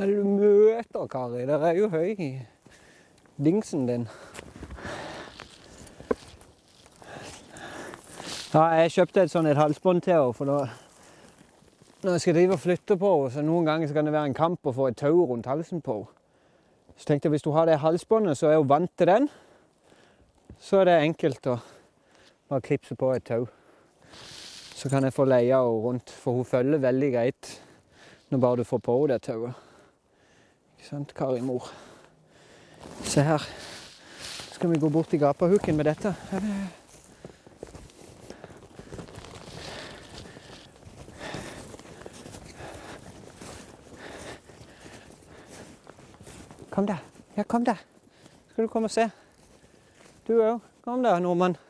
Hva er det du møter, Kari? Der er jo høy i dingsen din. Ja, jeg kjøpte et sånn et halsbånd til henne, for da, når jeg skal drive og flytte på henne, så noen ganger så kan det være en kamp å få et tau rundt halsen på henne. Så tenkte jeg hvis du har det halsbåndet, så er hun vant til den. Så er det enkelt å bare klipse på et tau. Så kan jeg få leia henne rundt, for hun følger veldig greit når bare du får på henne det tauet. Ikke sant, Kari mor? Se her. Skal vi gå bort til gapahuken med dette? Kom da. Ja, kom da. Skal du komme og se? Du òg. Kom da, nordmann.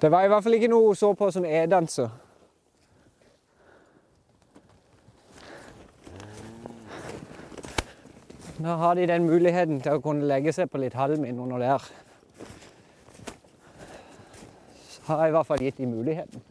Det var i hvert fall ikke noe hun så på som e-danser. Da har de den muligheten til å kunne legge seg på litt halm innunder der. Så har jeg i hvert fall gitt de muligheten.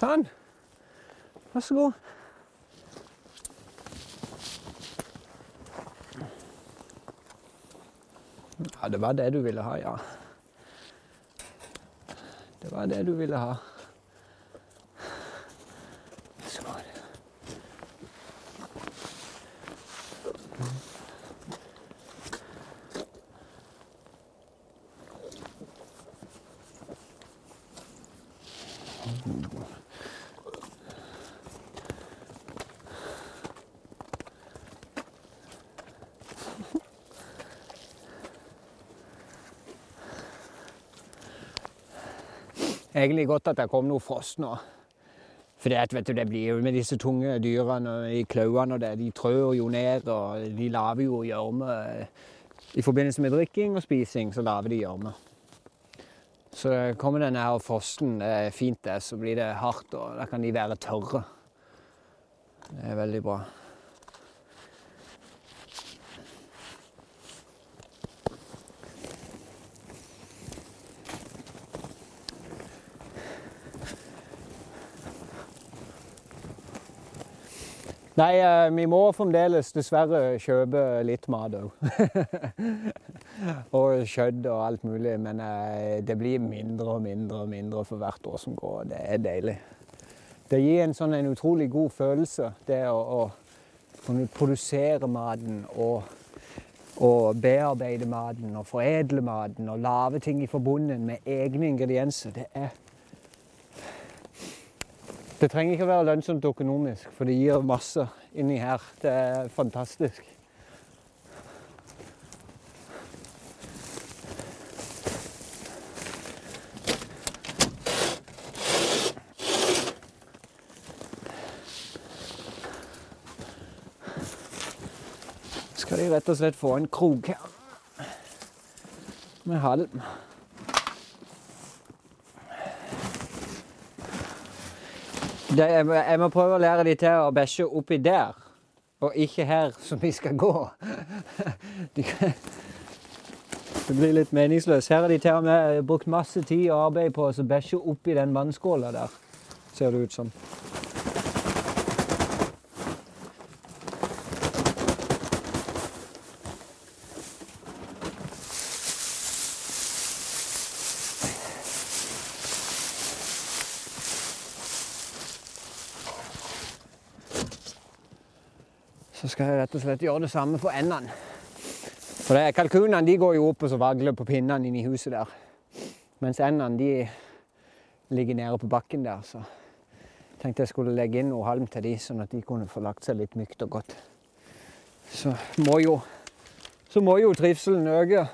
Sånn. Vær så god. Ja, det var det du ville ha, ja. Det var det du ville ha. Egentlig godt at det kom noe frost nå. For det, du, det blir jo med disse tunge dyrene i klauene og det, de trør jo ned, og de lager jo gjørme. I forbindelse med drikking og spising så lager de gjørme. Så kommer denne her frosten, det er fint det, så blir det hardt, og da kan de være tørre. Det er veldig bra. Nei, eh, vi må fremdeles dessverre kjøpe litt mat òg. og kjøtt og alt mulig. Men eh, det blir mindre og mindre og mindre for hvert år som går. Det er deilig. Det gir en sånn en utrolig god følelse, det å, kunne produsere maten og, og bearbeide maten og foredle maten og lage ting i forbundet med egne ingredienser. Det er det trenger ikke å være lønnsomt økonomisk, for det gir masse inni her. Det er fantastisk. Skal de rett og slett få en krok her med halm. Det, jeg, må- jeg må prøve å lære de til å bæsje oppi der, og ikke her som vi skal gå. De, det blir litt meningsløst. Her har de til og med brukt masse tid og arbeid på å bæsje oppi den vannskåla der, ser det ut som. Så skal jeg rett og slett gjøre det samme for endene. For det, Kalkunene de går jo opp og så vagler på pinnene inne i huset der. Mens endene de ligger nede på bakken der. Så tenkte jeg skulle legge inn noe halm til de, sånn at de kunne få lagt seg litt mykt og godt. Så må jo, så må jo trivselen øke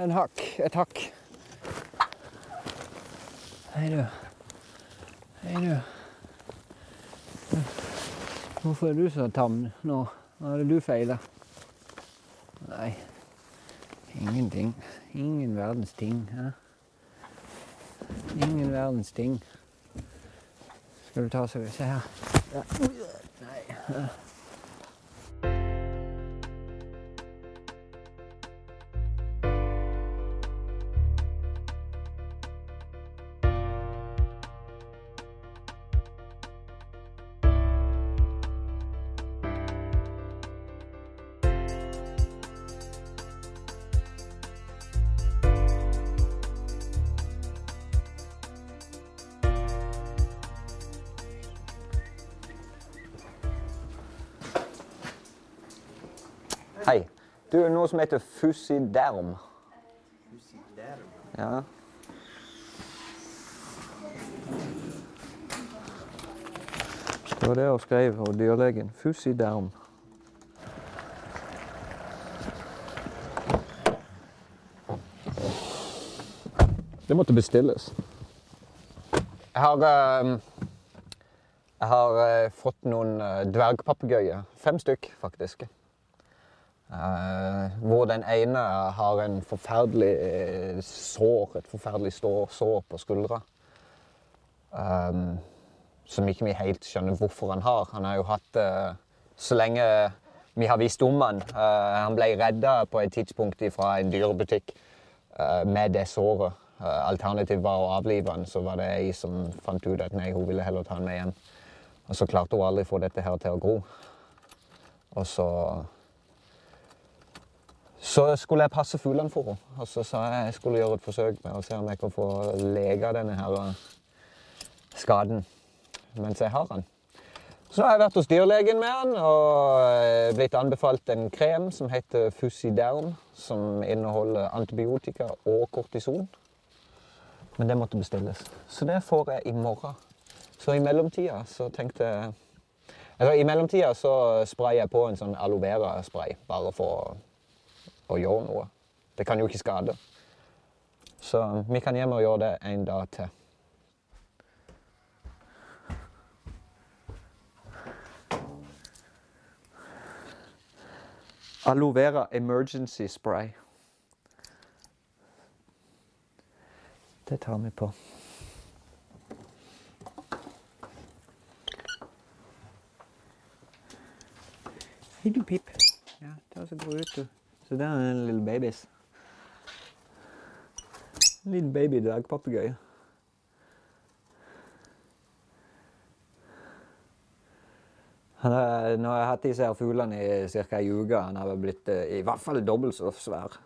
en hakk, et hakk. Hei, du. Hei, du. Hvorfor er du så tam nå? Hva det du feiler? Nei, ingenting. Ingen verdens ting. Ja. Ingen verdens ting. Skal du ta så Se her. Ja. Nei. Hei. Du, noe som heter fusiderm. Ja. Det var det hun skrev, og dyrlegen. Fusiderm. Det måtte bestilles. Jeg har, eh, jeg har eh, fått noen eh, dvergpapegøyer. Fem stykk, faktisk. Eh, hvor den ene har en forferdelig eh, sår, et forferdelig sår på skuldra. Um, som ikke vi helt skjønner hvorfor han har. Han har jo hatt det så lenge vi har visst om han. Uh, han ble redda på et tidspunkt fra en dyrebutikk med det såret. Uh, Alternativet var å avlive han, så var det ei som fant ut at nei, hun ville heller ta han med hjem. Og så klarte hun aldri å få dette her til å gro. Og så så skulle jeg passe fuglene for henne. Og så sa jeg jeg skulle gjøre et forsøk med å se om jeg kan få lega denne her eh, skaden mens jeg har den. Så har jeg vært hos dyrlegen med den og blitt anbefalt en krem som heter Fusiderm, som inneholder antibiotika og kortison. Men det måtte bestilles. Så det får jeg i morgen. Så i mellomtida så tenkte jeg eller I mellomtida så sprayer jeg på en sånn aloe vera-spray, bare for å gjøre noe. Det kan jo ikke skade. Så vi kan hjem og gjøre det en dag til. Aloe vera emergency spray. Det tar vi på. Hei, du pip. Ja, ta og så gå ut, du. Så det er en lille babys. En liten baby dvergpapegøye. Han er, nå har jeg hatt disse her fuglene i ca. ei uke. Han har blitt eh, i hvert fall dobbelt så svær.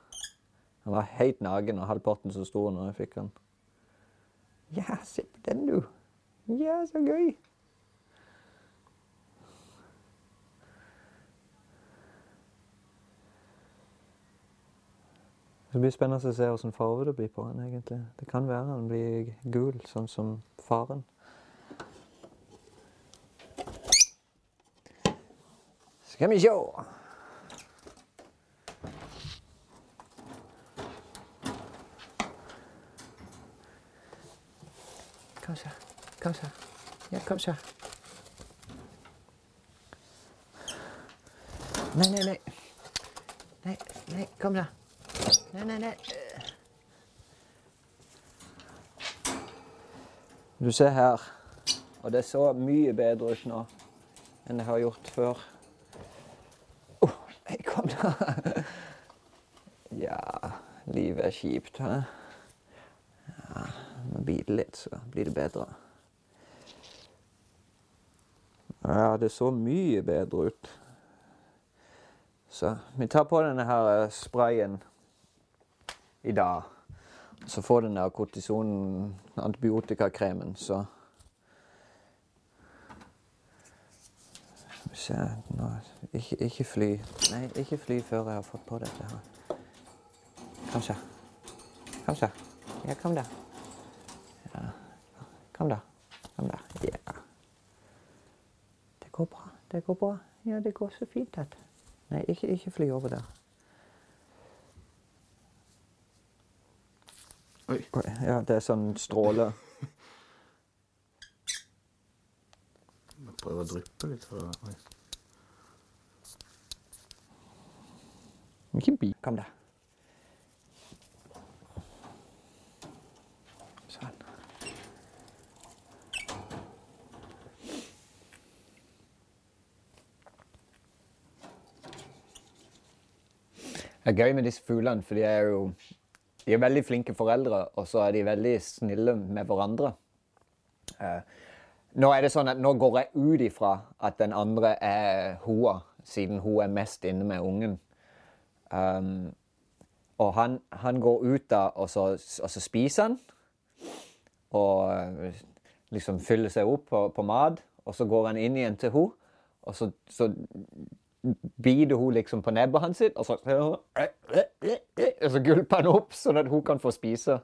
Han var helt naken og halvparten så stor når jeg fikk han. Ja, se på den, du. Ja, så gøy. Det blir spennende å se hvilken farge det blir på han egentlig. Det kan være han blir gul, sånn som faren. Skal vi sjå. Kanskje. Så. Ja, så. Nei, nei, nei. Nei, nei, kom da. Nei, nei, nei. Du ser her, og det så mye bedre ut nå enn det har gjort før. Åh, nei, kom da. Ja, livet er kjipt, hæ? Ja, må bite litt, så blir det bedre. Ja, det så mye bedre ut. Så vi tar på denne her eh, sprayen i dag. Så får den der kortison antibiotikakremen, så Se, nå, ikke, ikke fly. Nei, ikke fly før jeg har fått på dette her. Kom så. Kom så. Ja, kom da. Ja. Kom da. Kom da. Ja. Det går bra. Det går bra. Ja, det går så fint at Nei, ikke, ikke fly over der. Oi. Oi, Ja, det er sånn stråle. Prøve prøver å dryppe litt. For, oi. Bi. Kom da. Sånn. Det er gøy med disse fuglene, for de er jo de er veldig flinke foreldre, og så er de veldig snille med hverandre. Eh, nå er det sånn at nå går jeg ut ifra at den andre er hoa, siden hun er mest inne med ungen. Um, og han, han går ut da, og så, og så spiser han. Og liksom fyller seg opp på, på mat. Og så går han inn igjen til henne, og så, så biter hun liksom på nebbet hans og så, så gulper han opp sånn at hun kan få spise.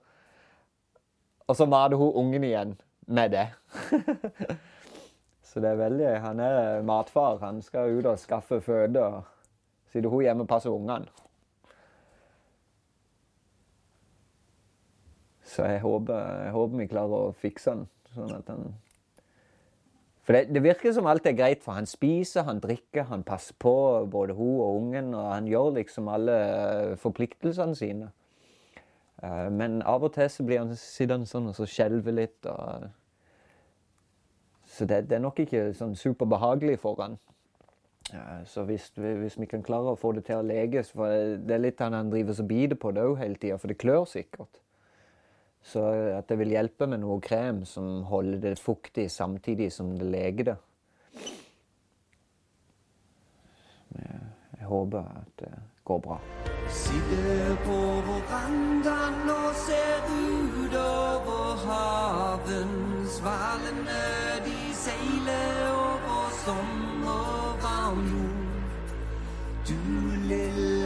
Og så mater hun ungen igjen med det. så det er veldig Han er matfar. Han skal ut og skaffe føde. og Sitter hun hjemme og passer ungene. Så jeg håper, jeg håper vi klarer å fikse den. Sånn at han For det, det virker som alt er greit, for han spiser, han drikker, han passer på både hun og ungen, og han gjør liksom alle forpliktelsene sine. Eh, Men av og til så blir han sittende sånn og så skjelver litt. Og... Så det, det er nok ikke sånn superbehagelig for han. Så hvis, vi- hvis vi kan klare å få det til å leges For det er litt han driver og biter på det òg hele tida, for det klør sikkert. Så at det vil hjelpe med noe krem som holder det fuktig samtidig som det leger det. Jeg, håper at det går bra. Sitter på verandaen og ser utover haven. Svalene de seiler over sommervarm jord. Du lille